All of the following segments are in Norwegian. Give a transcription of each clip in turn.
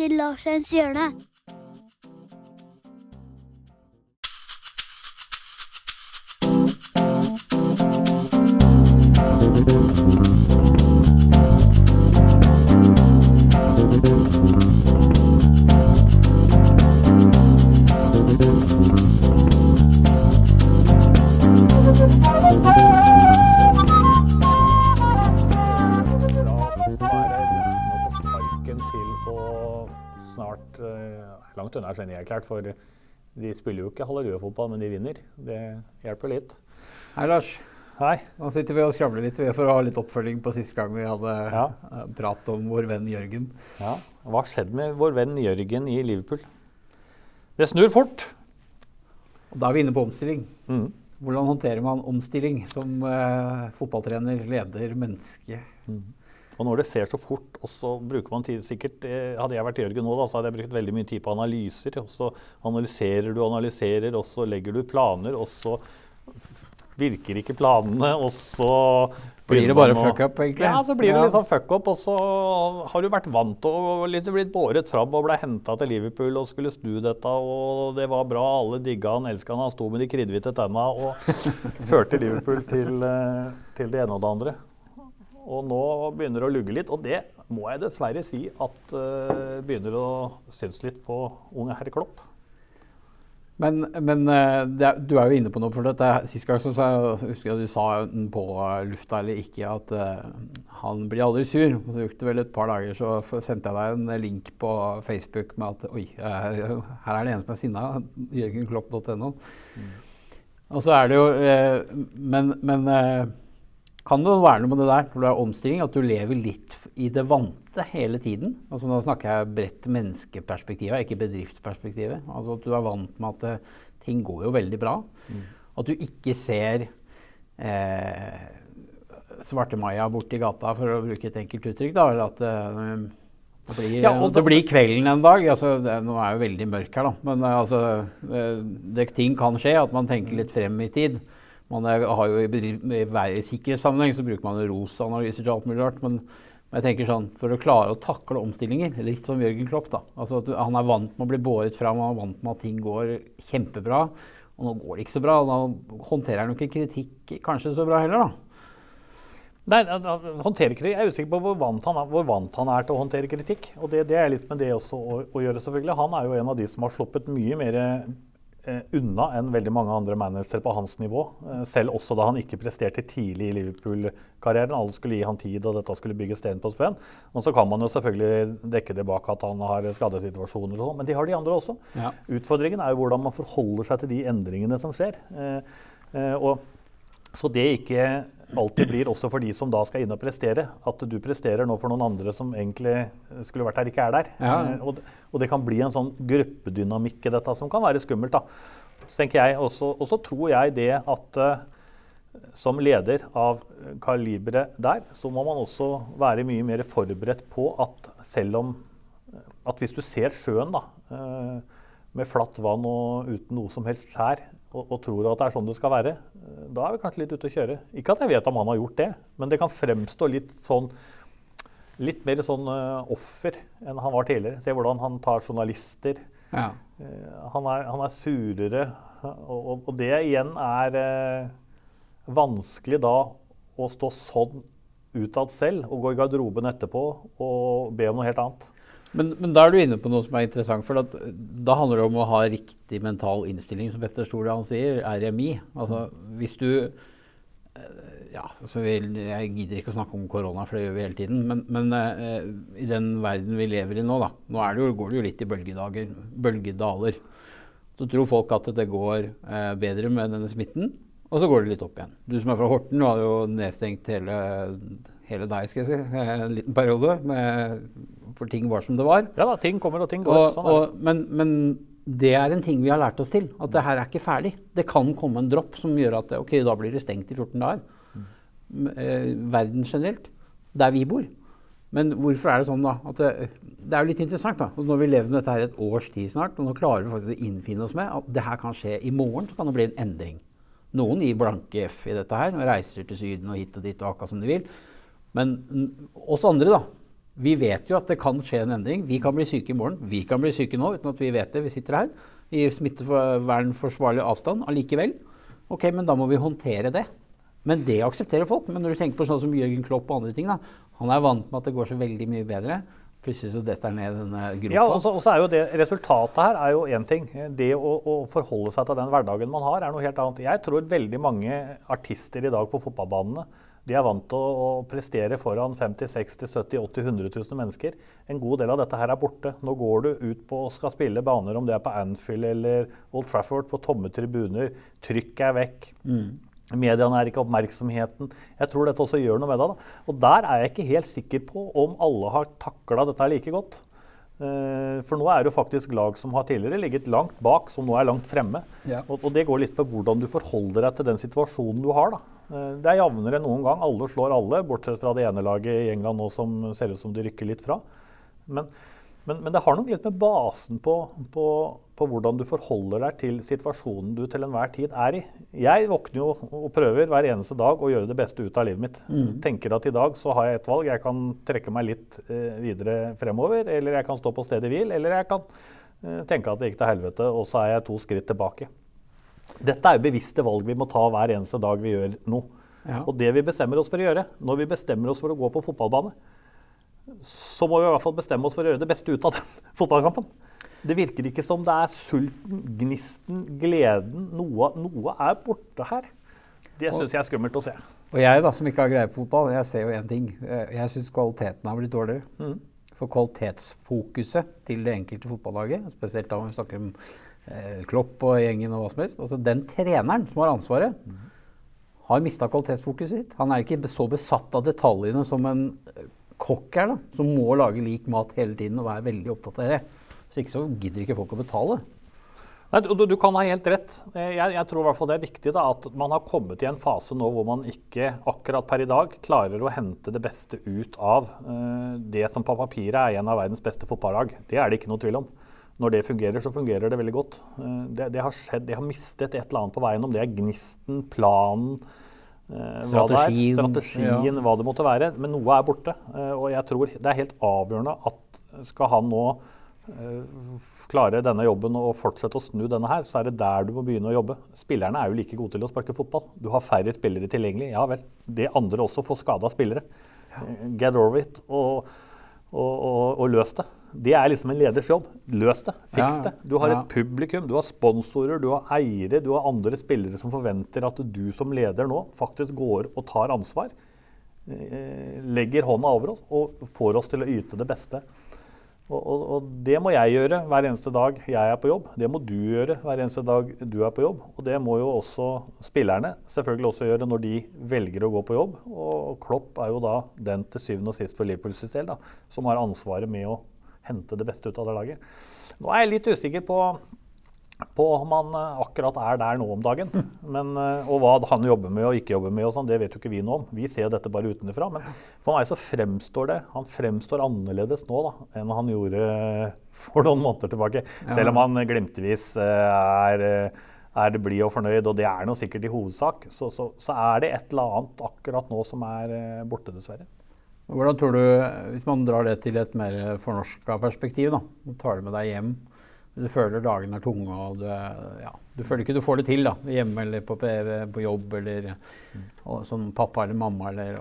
til Larsens hjørne. snart langt unna genierklært, for de spiller jo ikke Hallerud-fotball, men de vinner. Det hjelper litt. Hei, Lars. Hei. Nå sitter vi og skravler litt for å ha litt oppfølging på siste gang vi hadde ja. prat om vår venn Jørgen. Ja. Hva har skjedd med vår venn Jørgen i Liverpool? Det snur fort. Og da er vi inne på omstilling. Mm. Hvordan håndterer man omstilling som eh, fotballtrener, leder, menneske? Mm. Og når det ser så fort, og så bruker man tid sikkert eh, Hadde jeg vært Jørgen nå, da, så hadde jeg brukt veldig mye tid på analyser. Og så analyserer du analyserer, og så legger du planer, og så virker ikke planene, og så blir det bare fuck up, egentlig? Ja, så blir det litt sånn fuck up. Og så har du vært vant til å liksom blitt båret fram og ble henta til Liverpool og skulle snu dette, og det var bra, alle digga han, elska han, han sto med de kridhvite tenna og førte Liverpool til, eh, til det ene og det andre. Og nå begynner det å lugge litt, og det må jeg dessverre si at uh, begynner å synes litt på unge herr Klopp. Men, men uh, er, du er jo inne på noe. for dette. Sist gang så jeg husker jeg du sa enten på lufta eller ikke at uh, han blir aldri sur. Så gikk det vel et par dager, så sendte jeg deg en link på Facebook med at oi, her er det en som er sinna. Jørgenklopp.no. Mm. Og så er det jo Men, men kan det være noe med det der når du er omstilling, at du lever litt i det vante hele tiden? Altså Nå snakker jeg bredt menneskeperspektivet, ikke bedriftsperspektivet. Altså At du er vant med at uh, ting går jo veldig bra. Mm. At du ikke ser eh, Svarte-Maja borti gata, for å bruke et enkelt uttrykk. da, eller at uh, det blir, ja, det blir, kvelden en dag. Altså, det, nå er jo veldig mørk her, da. Men uh, altså, det, ting kan skje. At man tenker litt frem i tid. Man er, har jo i, i sikkerhetssammenheng så bruker man ROS-analyser til alt mulig rart. Men, men, jeg tenker sånn, for å klare å takle omstillinger, litt som Jørgen Klopp da, altså du, Han er vant med å bli båret fram, han er vant med at ting går kjempebra. Og nå går det ikke så bra. og Nå håndterer han ikke kritikk kanskje så bra heller, da. Nei, Jeg er usikker på hvor vant, han er, vant han er til å håndtere kritikk. Og det, det er litt med det også å, å, gjøre, selvfølgelig. Han er jo en av de som har sluppet mye mer unna enn veldig mange andre managere på hans nivå. Eh, selv også da han ikke presterte tidlig i Liverpool-karrieren. Alle skulle gi han tid, og dette skulle bygge sten på spenn. Og så kan man jo selvfølgelig dekke det bak at han har skadesituasjoner og sånn, men de har de andre også. Ja. Utfordringen er jo hvordan man forholder seg til de endringene som skjer. Eh, og så det ikke alltid blir også for de som da skal inn og prestere. At du presterer nå for noen andre som egentlig skulle vært her, ikke er der. Ja. Eh, og, og, det kan bli en sånn gruppedynamikk i dette som kan være skummelt. da. Så tenker jeg og så tror jeg det at uh, som leder av kaliberet der, så må man også være mye mer forberedt på at selv om At hvis du ser sjøen da, med flatt vann og uten noe som helst skjær, og, og, tror at det er sånn det skal være, eh, da er vi kanskje litt ute å kjøre. Ikke at jeg vet om han har gjort det, men det kan fremstå litt sånn Litt mer sånn uh, offer enn han var tidligere. Se hvordan han tar journalister. Ja. Uh, han, er, han, er, surere. Og, og, og, det igjen er uh, vanskelig da å stå sånn utad selv og gå i garderoben etterpå og be om noe helt annet. Men, men, da er du inne på noe som er interessant. for at, Da handler det om å ha riktig mental innstilling, som Petter Stordalen sier, RMI. Altså, hvis du eh, ja, altså vi, Jeg gidder ikke å snakke om korona, for det gjør vi hele tiden. Men, men uh, i den verden vi lever i nå, da, nå det jo, går det jo litt i bølgedager, bølgedaler. Så tror folk at det går uh, bedre med denne smitten, og så går det litt opp igjen. Du som er fra Horten, du hadde jo nedstengt hele, hele deg, skal jeg si, en liten periode. Med, for ting var som det var. Ja da, ting kommer og ting går. Og, sånn og, men, men, det er en ting vi har lært oss til. At det her er ikke ferdig. Det kan komme en dropp som gjør at ok, da blir det stengt i 14 dager. Mm. Eh, verden generelt. Der vi bor. Men hvorfor er det sånn, da? Det, det, er jo litt interessant. da. Når vi lever med dette her et års tid snart, og nå klarer vi faktisk å innfinne oss med at det her kan skje i morgen, så kan det bli en endring. Noen gir blanke F i dette her og reiser til Syden og hit og dit og akkurat som de vil. Men oss andre, da. Vi vet jo at det kan skje en endring. Vi kan bli syke i morgen. Vi kan bli syke nå uten at vi vet det. Vi sitter her i smittevernforsvarlig avstand allikevel. Ok, men da må vi håndtere det. Men det aksepterer folk. Men når du tenker på sånn som Jørgen Klopp og andre ting, da, han er vant med at det går så veldig mye bedre. Plutselig så detter ned denne gropa. Ja, og så er jo det, Resultatet her er jo én ting. Det å, å, forholde seg til den hverdagen man har, er noe helt annet. Jeg tror veldig mange artister i dag på fotballbanene de er vant til å, å prestere foran 50 60 70 80 100 000 mennesker. En god del av dette her er borte. Nå går du ut på og skal spille baner, om det er på Anfield eller Old Trafford, for tomme tribuner. Trykket er vekk. Mm. Mediene er ikke oppmerksomheten. Jeg tror dette også gjør noe med det. Da. Og der er jeg ikke helt sikker på om alle har takla dette like godt. Uh, for nå er det jo faktisk lag som har tidligere ligget langt bak, som nå er langt fremme. Ja. Og, og, det går litt på hvordan du forholder deg til den situasjonen du har. da. Uh, det er jevnere enn noen gang. Alle slår alle, bortsett fra det ene laget i England nå som ser ut som de rykker litt fra. Men men, men, det har nok litt med basen på, på, på, hvordan du forholder deg til situasjonen du til enhver tid er i. Jeg våkner jo og prøver hver eneste dag å gjøre det beste ut av livet mitt. Mm. Tenker at i dag så har jeg et valg. Jeg kan trekke meg litt eh, videre fremover, eller jeg kan stå på stedet hvil, eller jeg kan eh, tenke at det gikk til helvete, og så er jeg to skritt tilbake. Dette er jo bevisste valg vi må ta hver eneste dag vi gjør noe. Ja. Og det vi bestemmer oss for å gjøre, når vi bestemmer oss for å gå på fotballbane, så må vi i hvert fall bestemme oss for å gjøre det beste ut av den fotballkampen. Det virker ikke som det er sulten, gnisten, gleden. Noe, noe er borte her. Det syns jeg er skummelt å se. Og jeg da, som ikke har greie på fotball, jeg ser jo én ting. Jeg syns kvaliteten har blitt dårligere. Mm. For kvalitetsfokuset til det enkelte fotballaget, spesielt da vi snakker om eh, Klopp og gjengen og hva som helst, altså den treneren som har ansvaret, mm. har mista kvalitetsfokuset sitt. Han er ikke så besatt av detaljene som en kokk er, da, som må lage lik mat hele tiden og være veldig opptatt av det. Hvis ikke så gidder ikke folk å betale. Nei, du, du, kan ha helt rett. Jeg, jeg, tror i hvert fall det er viktig da, at man har kommet i en fase nå hvor man ikke akkurat per i dag klarer å hente det beste ut av uh, det som på papiret er en av verdens beste fotballag. Det er det ikke noe tvil om. Når det fungerer, så fungerer det veldig godt. Uh, det, det, har skjedd, det har mistet et eller annet på veien. Om det er gnisten, planen, Eh, hva det er, strategien ja. hva det måtte være. Men noe er borte. Eh, og jeg tror det er helt avgjørende at skal han nå eh, klare denne jobben og fortsette å snu denne her, så er det der du må begynne å jobbe. Spillerne er jo like gode til å sparke fotball. Du har færre spillere tilgjengelig. Ja vel. Det andre også får skada spillere. Get over it og, og, og, og løs det. Det er liksom en leders jobb. Løs det. Fiks det. Du har et publikum, du har sponsorer, du har eiere, du har andre spillere som forventer at du som leder nå faktisk går og tar ansvar. Eh, legger hånda over oss og får oss til å yte det beste. Og, og, og, det må jeg gjøre hver eneste dag jeg er på jobb. Det må du gjøre hver eneste dag du er på jobb. Og det må jo også spillerne selvfølgelig også gjøre når de velger å gå på jobb. Og Klopp er jo da den til syvende og sist for Liverpools del som har ansvaret med å hente det beste ut av det laget. Nå er jeg litt usikker på, på om han eh, akkurat er der nå om dagen. Men, eh, og hva han jobber med og ikke jobber med, og sånn, det vet jo ikke vi noe om. Vi ser dette bare utenfra. Men for meg så fremstår det Han fremstår annerledes nå da, enn han gjorde for noen måneder tilbake. Selv om han glimtvis eh, er er blid og fornøyd, og det er nå sikkert i hovedsak, så, så, så, er det et eller annet akkurat nå som er borte, dessverre. Hvordan tror du, Hvis man drar det til et mer fornorska perspektiv, da, og tar det med deg hjem Du føler dagene er tunge, og du, ja, du føler ikke du får det til da, hjemme eller på, på jobb eller og, som pappa eller mamma eller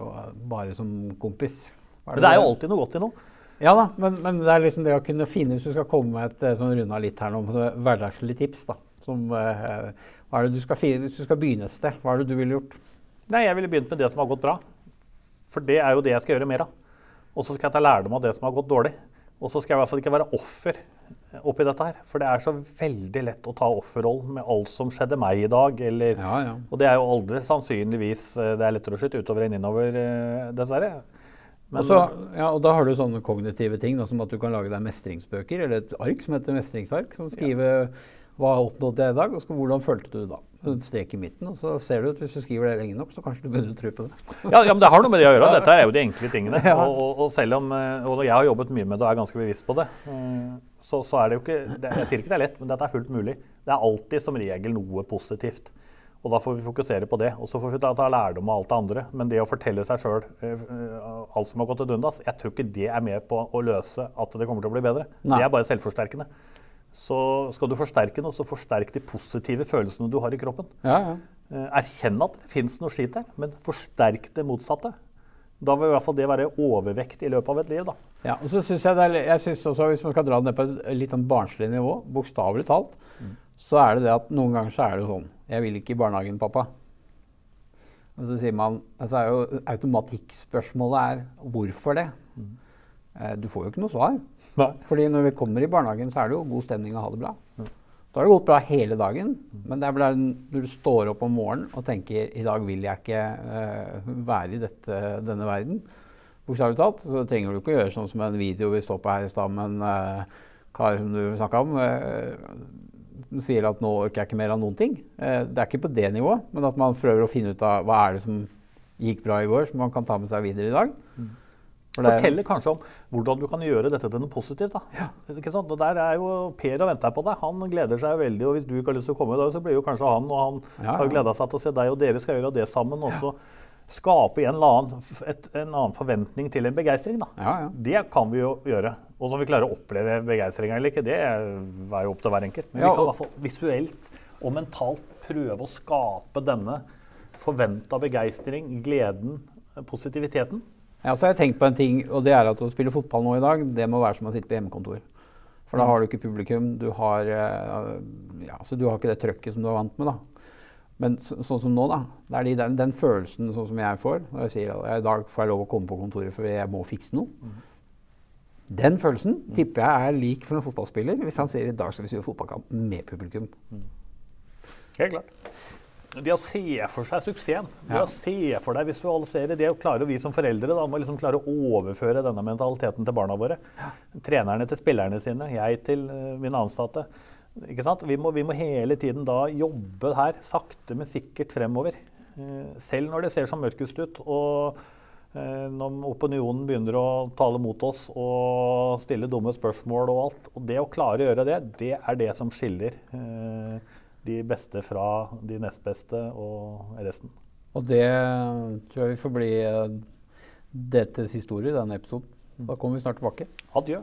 bare som kompis. Det men det er jo alltid noe godt i noe. Ja da, men, men, det er liksom det å kunne finne Hvis du skal komme med et eh, sånn runda litt her nå, hverdagslige tips, da. Som, eh, hva er det du skal finne, Hvis du skal begynne et sted, hva er det du ville gjort? Nei, Jeg ville begynt med det som har gått bra. For det er jo det jeg skal gjøre mer av. Og så skal jeg ta lærdom av det som har gått dårlig. Og så skal jeg i hvert fall ikke være offer oppi dette her. For det er så veldig lett å ta offerrollen med alt som skjedde meg i dag. Eller, ja, ja. Og det er jo aldri sannsynligvis eh, Det er lettere å skyte utover enn innover, eh, dessverre. Men, Også, ja, og da har du sånne kognitive ting, da, som at du kan lage deg mestringsbøker, eller et ark som heter mestringsark, som skriver hva oppnådde jeg i dag, og hvordan følte du det da? En strek i midten, og så ser du at hvis du skriver det lenge nok, så kanskje du begynner å tro på det. ja, ja, men det har noe med det å gjøre. Dette er jo de enkle tingene. Ja. Og, og, og, selv om eh, og jeg har jobbet mye med det og er ganske bevisst på det, eh, så, så er det jo ikke det, Jeg sier ikke det er lett, men dette er fullt mulig. Det er alltid som regel noe positivt. Og da får vi fokusere på det. Og så får vi ta, ta lærdom av alt det andre. Men det å fortelle seg sjøl alt som har gått til dundas, jeg tror ikke det er med på å løse at det kommer til å bli bedre. Nei. Det er bare selvforsterkende. Så skal du forsterke noe, så forsterk de positive følelsene du har i kroppen. Ja, ja. Eh, Erkjenn at det fins noe skit her, men forsterk det motsatte. Da vil i hvert fall det være overvekt i løpet av et liv. da. Ja, og så synes jeg, er, jeg synes også, Hvis man skal dra det ned på et litt sånn barnslig nivå, bokstavelig talt, så er det det at noen ganger så er det sånn Jeg vil ikke i barnehagen, pappa. Og så sier man altså er jo Automatikkspørsmålet er hvorfor det? Eh, Du får jo ikke noe svar. Nei. Fordi når vi kommer i barnehagen, så er det jo god stemning og ha det bra. Da har det gått bra hele dagen, men det er bare når du står opp om morgenen og tenker i dag vil jeg ikke uh, være i dette, denne verden, bokstavelig talt, så trenger du ikke å gjøre sånn som en video vi står på her i stad med en uh, kar som du snakka om. Uh, sier at nå orker jeg ikke mer av noen ting. Eh, det er ikke på det nivået, men at man prøver å finne ut av hva er det som gikk bra i går, som man kan ta med seg videre i dag. Er- Forteller kanskje om hvordan du kan gjøre dette til noe positivt. sant? Og Der er jo Per og venter på deg. Han gleder seg veldig. og Hvis du ikke har lyst til å komme i dag, så blir jo kanskje han og han Ja, har ja. gleda seg til å se deg, og dere skal gjøre det sammen. Og så skape en, annen, et, en annen forventning til en begeistring. Ja, ja. Det kan vi jo gjøre. Og om vi klarer å oppleve begeistringa eller ikke, det er jo opp til hver enkelt. Men Ja, vi kan i hvert fall visuelt og mentalt prøve å skape denne forventa begeistring, gleden, positiviteten. Ja, så har jeg tenkt på en ting, og det er at å spille fotball nå i dag, det må være som å sitte på hjemmekontor. For da har du ikke publikum, du har, eh, ja, så du har ikke det trøkket som du er vant med. da. Men så, sånn som nå, da. Det er de, den, den følelsen sånn som jeg får når jeg sier at i dag får jeg lov å komme på kontoret for jeg må fikse noe. Den følelsen tipper jeg er lik for en fotballspiller hvis han sier i dag skal vi spille fotballkamp med publikum. Helt klart. Det å se for seg suksessen, det Ja. å se for deg visualisere, det klarer vi som foreldre da, må liksom klare å overføre denne mentaliteten til barna våre. Trenerne til spillerne sine, jeg til eh, mine ansatte. Ikke sant? Vi, må, vi må hele tiden da jobbe her, sakte, men sikkert fremover. Eh, selv når det ser som mørkest ut. og eh, når opinionen begynner å tale mot oss og stille dumme spørsmål og alt. Og det å klare å gjøre det, det er det som skiller de beste fra de nest beste og resten. Og det tror jeg vi får bli DTs historie i denne episoden. Da kommer vi snart tilbake. Adjø.